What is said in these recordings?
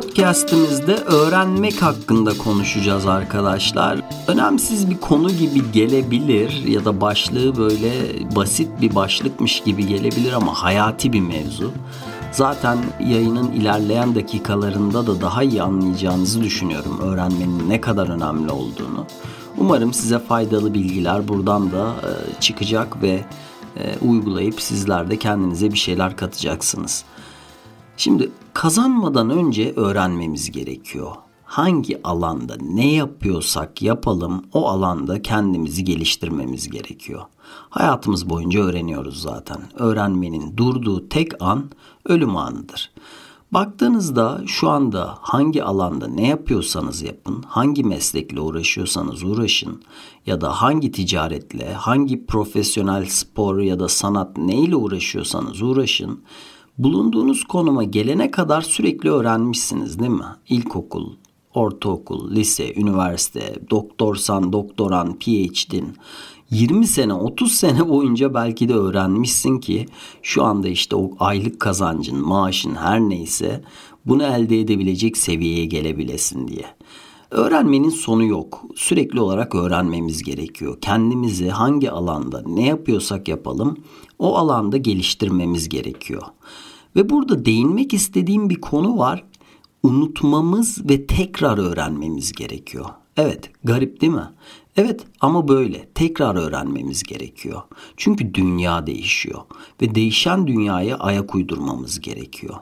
Podcast'imizde öğrenmek hakkında konuşacağız arkadaşlar. Önemsiz bir konu gibi gelebilir ya da başlığı böyle basit bir başlıkmış gibi gelebilir ama hayati bir mevzu. Zaten yayının ilerleyen dakikalarında da daha iyi anlayacağınızı düşünüyorum öğrenmenin ne kadar önemli olduğunu. Umarım size faydalı bilgiler buradan da e, çıkacak ve e, uygulayıp sizler de kendinize bir şeyler katacaksınız. Şimdi kazanmadan önce öğrenmemiz gerekiyor. Hangi alanda ne yapıyorsak yapalım o alanda kendimizi geliştirmemiz gerekiyor. Hayatımız boyunca öğreniyoruz zaten. Öğrenmenin durduğu tek an ölüm anıdır. Baktığınızda şu anda hangi alanda ne yapıyorsanız yapın, hangi meslekle uğraşıyorsanız uğraşın ya da hangi ticaretle, hangi profesyonel spor ya da sanat neyle uğraşıyorsanız uğraşın bulunduğunuz konuma gelene kadar sürekli öğrenmişsiniz değil mi? İlkokul, ortaokul, lise, üniversite, doktorsan, doktoran, PhD'in 20 sene 30 sene boyunca belki de öğrenmişsin ki şu anda işte o aylık kazancın, maaşın her neyse bunu elde edebilecek seviyeye gelebilesin diye. Öğrenmenin sonu yok. Sürekli olarak öğrenmemiz gerekiyor. Kendimizi hangi alanda ne yapıyorsak yapalım o alanda geliştirmemiz gerekiyor. Ve burada değinmek istediğim bir konu var. Unutmamız ve tekrar öğrenmemiz gerekiyor. Evet, garip değil mi? Evet ama böyle tekrar öğrenmemiz gerekiyor. Çünkü dünya değişiyor ve değişen dünyaya ayak uydurmamız gerekiyor.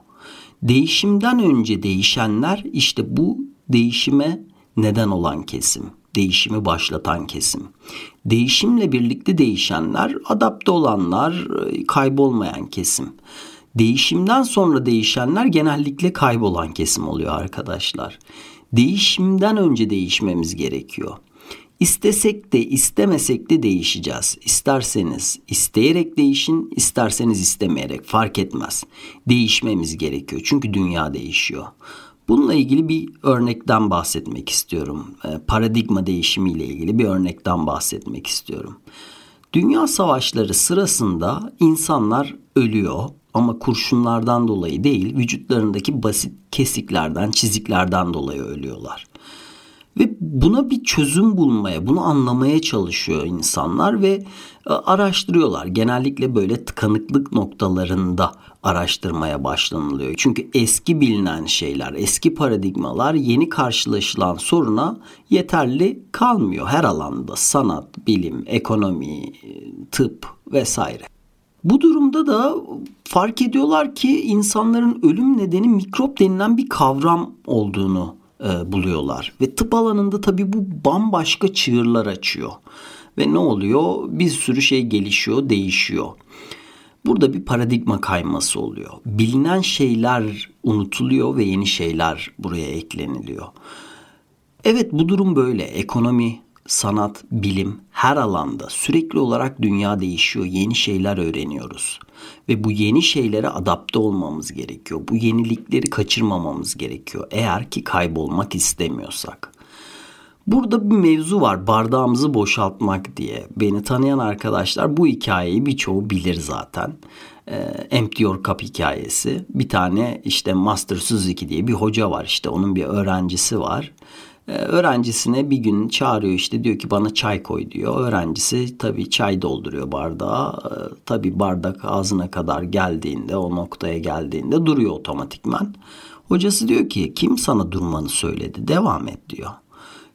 Değişimden önce değişenler işte bu değişime neden olan kesim, değişimi başlatan kesim. Değişimle birlikte değişenler, adapte olanlar, kaybolmayan kesim. Değişimden sonra değişenler genellikle kaybolan kesim oluyor arkadaşlar. Değişimden önce değişmemiz gerekiyor. İstesek de istemesek de değişeceğiz. İsterseniz isteyerek değişin, isterseniz istemeyerek fark etmez. Değişmemiz gerekiyor çünkü dünya değişiyor. Bununla ilgili bir örnekten bahsetmek istiyorum. Ee, paradigma değişimiyle ilgili bir örnekten bahsetmek istiyorum. Dünya savaşları sırasında insanlar ölüyor ama kurşunlardan dolayı değil, vücutlarındaki basit kesiklerden, çiziklerden dolayı ölüyorlar. Ve buna bir çözüm bulmaya, bunu anlamaya çalışıyor insanlar ve e, araştırıyorlar. Genellikle böyle tıkanıklık noktalarında araştırmaya başlanılıyor. Çünkü eski bilinen şeyler, eski paradigmalar yeni karşılaşılan soruna yeterli kalmıyor her alanda. Sanat, bilim, ekonomi, tıp vesaire. Bu durumda da fark ediyorlar ki insanların ölüm nedeni mikrop denilen bir kavram olduğunu e, buluyorlar. Ve tıp alanında tabii bu bambaşka çığırlar açıyor. Ve ne oluyor? Bir sürü şey gelişiyor, değişiyor. Burada bir paradigma kayması oluyor. Bilinen şeyler unutuluyor ve yeni şeyler buraya ekleniliyor. Evet bu durum böyle. Ekonomi, sanat, bilim her alanda sürekli olarak dünya değişiyor. Yeni şeyler öğreniyoruz. Ve bu yeni şeylere adapte olmamız gerekiyor. Bu yenilikleri kaçırmamamız gerekiyor. Eğer ki kaybolmak istemiyorsak. Burada bir mevzu var bardağımızı boşaltmak diye. Beni tanıyan arkadaşlar bu hikayeyi birçoğu bilir zaten. E, Empty Your Cup hikayesi. Bir tane işte Master Suzuki diye bir hoca var işte onun bir öğrencisi var. Ee, öğrencisine bir gün çağırıyor işte diyor ki bana çay koy diyor. Öğrencisi tabii çay dolduruyor bardağa. Ee, tabii bardak ağzına kadar geldiğinde o noktaya geldiğinde duruyor otomatikman. Hocası diyor ki kim sana durmanı söyledi devam et diyor.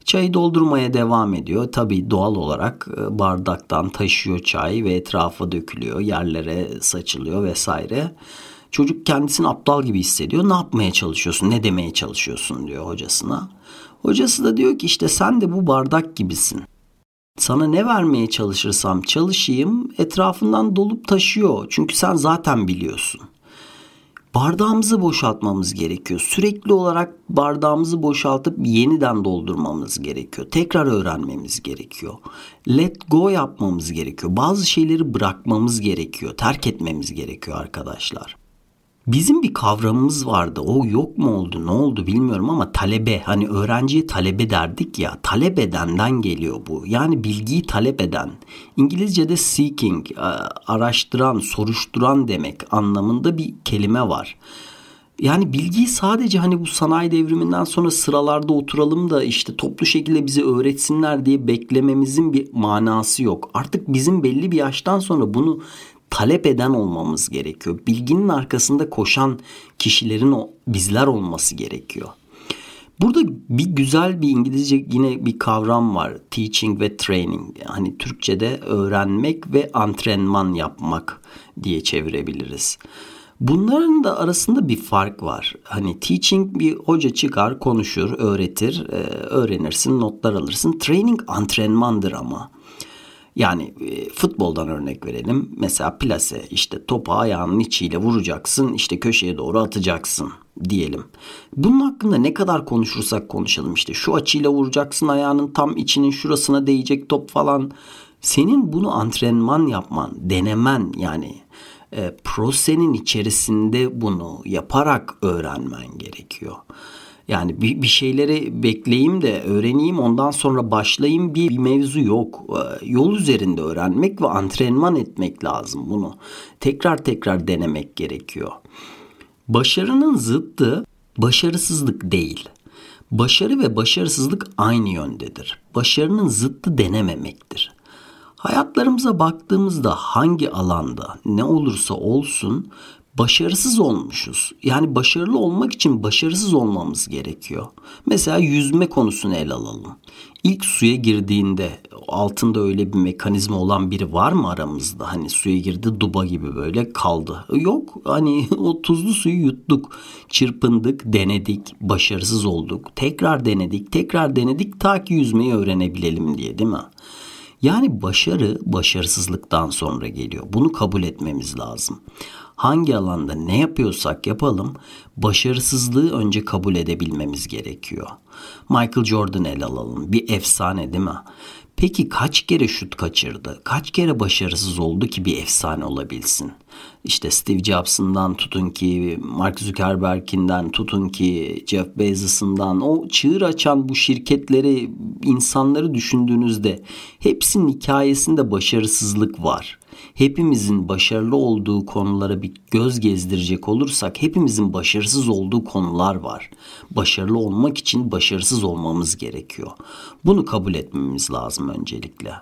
Çayı doldurmaya devam ediyor. Tabii doğal olarak e, bardaktan taşıyor çay ve etrafa dökülüyor, yerlere saçılıyor vesaire. Çocuk kendisini aptal gibi hissediyor. Ne yapmaya çalışıyorsun, ne demeye çalışıyorsun diyor hocasına. Hocası da diyor ki işte sen de bu bardak gibisin. Sana ne vermeye çalışırsam çalışayım etrafından dolup taşıyor. Çünkü sen zaten biliyorsun. Bardağımızı boşaltmamız gerekiyor. Sürekli olarak bardağımızı boşaltıp yeniden doldurmamız gerekiyor. Tekrar öğrenmemiz gerekiyor. Let go yapmamız gerekiyor. Bazı şeyleri bırakmamız gerekiyor. Terk etmemiz gerekiyor arkadaşlar. Bizim bir kavramımız vardı. O yok mu oldu ne oldu bilmiyorum ama talebe hani öğrenciye talebe derdik ya talep edenden geliyor bu. Yani bilgiyi talep eden. İngilizce'de seeking araştıran soruşturan demek anlamında bir kelime var. Yani bilgiyi sadece hani bu sanayi devriminden sonra sıralarda oturalım da işte toplu şekilde bize öğretsinler diye beklememizin bir manası yok. Artık bizim belli bir yaştan sonra bunu talep eden olmamız gerekiyor. Bilginin arkasında koşan kişilerin o bizler olması gerekiyor. Burada bir güzel bir İngilizce yine bir kavram var. Teaching ve training. Hani Türkçe'de öğrenmek ve antrenman yapmak diye çevirebiliriz. Bunların da arasında bir fark var. Hani teaching bir hoca çıkar, konuşur, öğretir, e, öğrenirsin, notlar alırsın. Training antrenmandır ama. Yani e, futboldan örnek verelim. Mesela plase işte topu ayağının içiyle vuracaksın işte köşeye doğru atacaksın diyelim. Bunun hakkında ne kadar konuşursak konuşalım işte şu açıyla vuracaksın ayağının tam içinin şurasına değecek top falan. Senin bunu antrenman yapman, denemen yani e, prosenin içerisinde bunu yaparak öğrenmen gerekiyor. Yani bir, bir şeyleri bekleyeyim de öğreneyim ondan sonra başlayayım bir, bir mevzu yok. Ee, yol üzerinde öğrenmek ve antrenman etmek lazım bunu. Tekrar tekrar denemek gerekiyor. Başarının zıttı başarısızlık değil. Başarı ve başarısızlık aynı yöndedir. Başarının zıttı denememektir. Hayatlarımıza baktığımızda hangi alanda ne olursa olsun başarısız olmuşuz. Yani başarılı olmak için başarısız olmamız gerekiyor. Mesela yüzme konusunu ele alalım. İlk suya girdiğinde altında öyle bir mekanizma olan biri var mı aramızda? Hani suya girdi duba gibi böyle kaldı. Yok hani o tuzlu suyu yuttuk. Çırpındık, denedik, başarısız olduk. Tekrar denedik, tekrar denedik ta ki yüzmeyi öğrenebilelim diye değil mi? Yani başarı başarısızlıktan sonra geliyor. Bunu kabul etmemiz lazım hangi alanda ne yapıyorsak yapalım başarısızlığı önce kabul edebilmemiz gerekiyor. Michael Jordan el alalım. Bir efsane değil mi? Peki kaç kere şut kaçırdı? Kaç kere başarısız oldu ki bir efsane olabilsin? İşte Steve Jobs'ından tutun ki Mark Zuckerberg'inden tutun ki Jeff Bezos'ından o çığır açan bu şirketleri insanları düşündüğünüzde hepsinin hikayesinde başarısızlık var hepimizin başarılı olduğu konulara bir göz gezdirecek olursak hepimizin başarısız olduğu konular var. Başarılı olmak için başarısız olmamız gerekiyor. Bunu kabul etmemiz lazım öncelikle.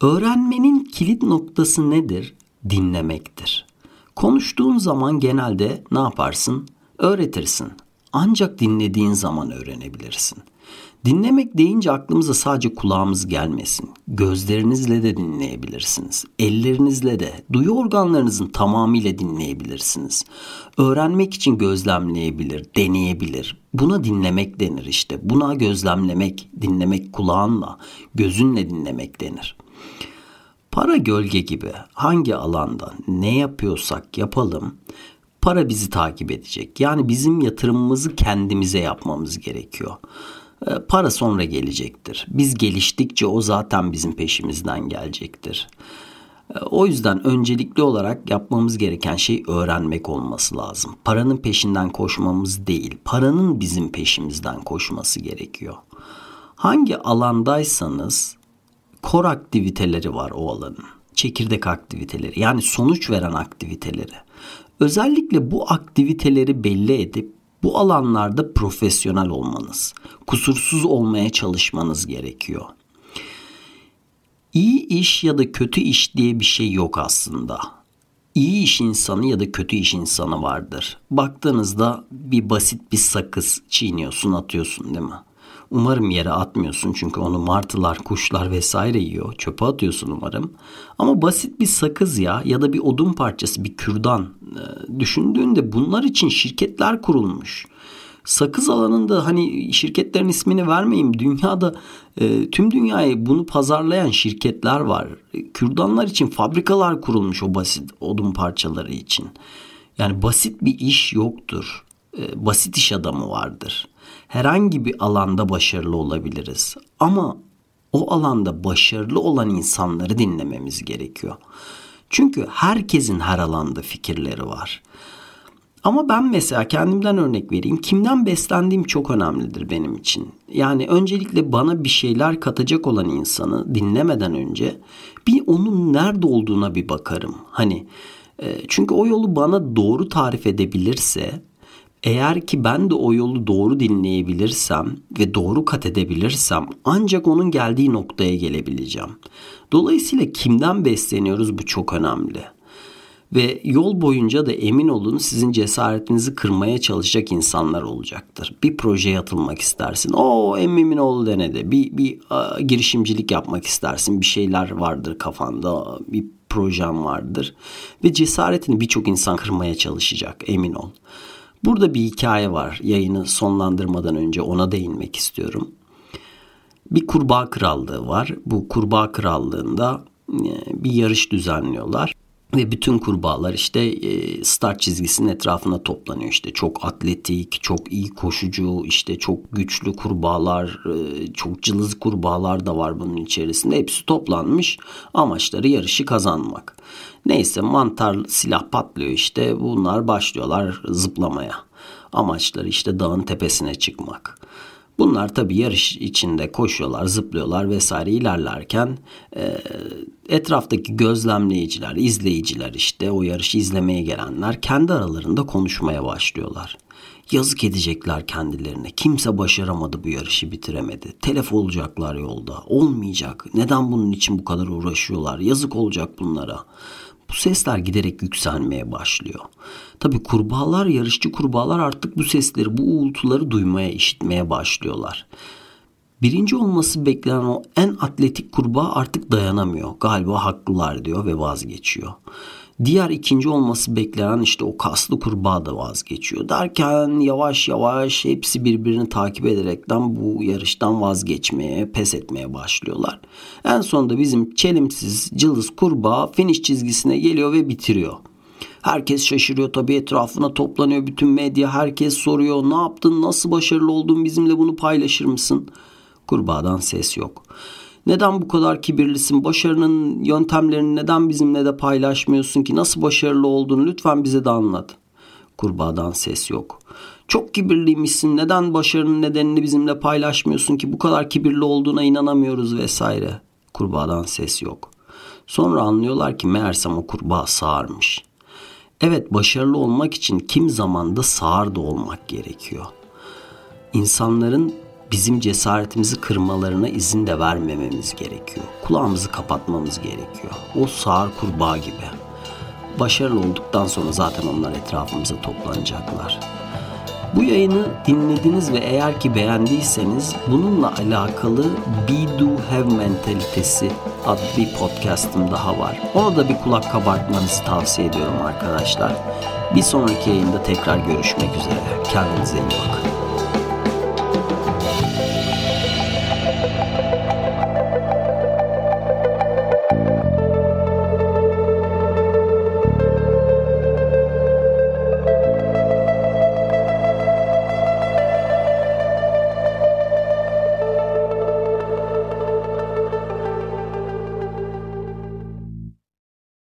Öğrenmenin kilit noktası nedir? Dinlemektir. Konuştuğun zaman genelde ne yaparsın? Öğretirsin. Ancak dinlediğin zaman öğrenebilirsin. Dinlemek deyince aklımıza sadece kulağımız gelmesin. Gözlerinizle de dinleyebilirsiniz. Ellerinizle de, duyu organlarınızın tamamıyla dinleyebilirsiniz. Öğrenmek için gözlemleyebilir, deneyebilir. Buna dinlemek denir işte. Buna gözlemlemek, dinlemek kulağınla, gözünle dinlemek denir. Para gölge gibi hangi alanda ne yapıyorsak yapalım para bizi takip edecek. Yani bizim yatırımımızı kendimize yapmamız gerekiyor. Ee, para sonra gelecektir. Biz geliştikçe o zaten bizim peşimizden gelecektir. Ee, o yüzden öncelikli olarak yapmamız gereken şey öğrenmek olması lazım. Paranın peşinden koşmamız değil, paranın bizim peşimizden koşması gerekiyor. Hangi alandaysanız kor aktiviteleri var o alanın. Çekirdek aktiviteleri yani sonuç veren aktiviteleri. Özellikle bu aktiviteleri belli edip bu alanlarda profesyonel olmanız, kusursuz olmaya çalışmanız gerekiyor. İyi iş ya da kötü iş diye bir şey yok aslında. İyi iş insanı ya da kötü iş insanı vardır. Baktığınızda bir basit bir sakız çiğniyorsun, atıyorsun değil mi? Umarım yere atmıyorsun çünkü onu martılar, kuşlar vesaire yiyor. Çöpe atıyorsun umarım. Ama basit bir sakız ya ya da bir odun parçası, bir kürdan. E, düşündüğünde bunlar için şirketler kurulmuş. sakız alanında hani şirketlerin ismini vermeyeyim dünyada e, tüm dünyayı bunu pazarlayan şirketler var. Kürdanlar için fabrikalar kurulmuş o basit odun parçaları için. Yani basit bir iş yoktur. E, basit iş adamı vardır. Herhangi bir alanda başarılı olabiliriz. Ama o alanda başarılı olan insanları dinlememiz gerekiyor. Çünkü herkesin her alanda fikirleri var. Ama ben mesela kendimden örnek vereyim. Kimden beslendiğim çok önemlidir benim için. Yani öncelikle bana bir şeyler katacak olan insanı dinlemeden önce bir onun nerede olduğuna bir bakarım. Hani e, çünkü o yolu bana doğru tarif edebilirse eğer ki ben de o yolu doğru dinleyebilirsem ve doğru kat edebilirsem ancak onun geldiği noktaya gelebileceğim. Dolayısıyla kimden besleniyoruz bu çok önemli. Ve yol boyunca da emin olun sizin cesaretinizi kırmaya çalışacak insanlar olacaktır. Bir projeye atılmak istersin. O emmimin oğlu denedi. Bir, bir a, girişimcilik yapmak istersin. Bir şeyler vardır kafanda. Bir projem vardır. Ve cesaretini birçok insan kırmaya çalışacak emin ol. Burada bir hikaye var. Yayını sonlandırmadan önce ona değinmek istiyorum. Bir kurbağa krallığı var. Bu kurbağa krallığında e, bir yarış düzenliyorlar. Ve bütün kurbağalar işte e, start çizgisinin etrafına toplanıyor. İşte çok atletik, çok iyi koşucu, işte çok güçlü kurbağalar, e, çok cılız kurbağalar da var bunun içerisinde. Hepsi toplanmış. Amaçları yarışı kazanmak. Neyse mantar silah patlıyor işte. Bunlar başlıyorlar zıplamaya. Amaçları işte dağın tepesine çıkmak. Bunlar tabi yarış içinde koşuyorlar, zıplıyorlar vesaire ilerlerken e, etraftaki gözlemleyiciler, izleyiciler işte o yarışı izlemeye gelenler kendi aralarında konuşmaya başlıyorlar. Yazık edecekler kendilerine. Kimse başaramadı bu yarışı bitiremedi. Telef olacaklar yolda. Olmayacak. Neden bunun için bu kadar uğraşıyorlar? Yazık olacak bunlara. Bu sesler giderek yükselmeye başlıyor. Tabi kurbağalar, yarışçı kurbağalar artık bu sesleri, bu uğultuları duymaya, işitmeye başlıyorlar. Birinci olması beklenen o en atletik kurbağa artık dayanamıyor. Galiba haklılar diyor ve vazgeçiyor. Diğer ikinci olması beklenen işte o kaslı kurbağa da vazgeçiyor. Derken yavaş yavaş hepsi birbirini takip ederekten bu yarıştan vazgeçmeye, pes etmeye başlıyorlar. En sonunda bizim çelimsiz cılız kurbağa finish çizgisine geliyor ve bitiriyor. Herkes şaşırıyor tabii etrafına toplanıyor bütün medya herkes soruyor ne yaptın nasıl başarılı oldun bizimle bunu paylaşır mısın? Kurbağadan ses yok. Neden bu kadar kibirlisin? Başarının yöntemlerini neden bizimle de paylaşmıyorsun ki? Nasıl başarılı olduğunu lütfen bize de anlat. Kurbağadan ses yok. Çok kibirliymişsin. Neden başarının nedenini bizimle paylaşmıyorsun ki? Bu kadar kibirli olduğuna inanamıyoruz vesaire. Kurbağadan ses yok. Sonra anlıyorlar ki meğersem o kurbağa sağırmış. Evet başarılı olmak için kim zamanda sağır da olmak gerekiyor. İnsanların bizim cesaretimizi kırmalarına izin de vermememiz gerekiyor. Kulağımızı kapatmamız gerekiyor. O sağır kurbağa gibi. Başarılı olduktan sonra zaten onlar etrafımıza toplanacaklar. Bu yayını dinlediniz ve eğer ki beğendiyseniz bununla alakalı Be Do Have mentalitesi adlı bir podcastım daha var. Ona da bir kulak kabartmanızı tavsiye ediyorum arkadaşlar. Bir sonraki yayında tekrar görüşmek üzere. Kendinize iyi bakın.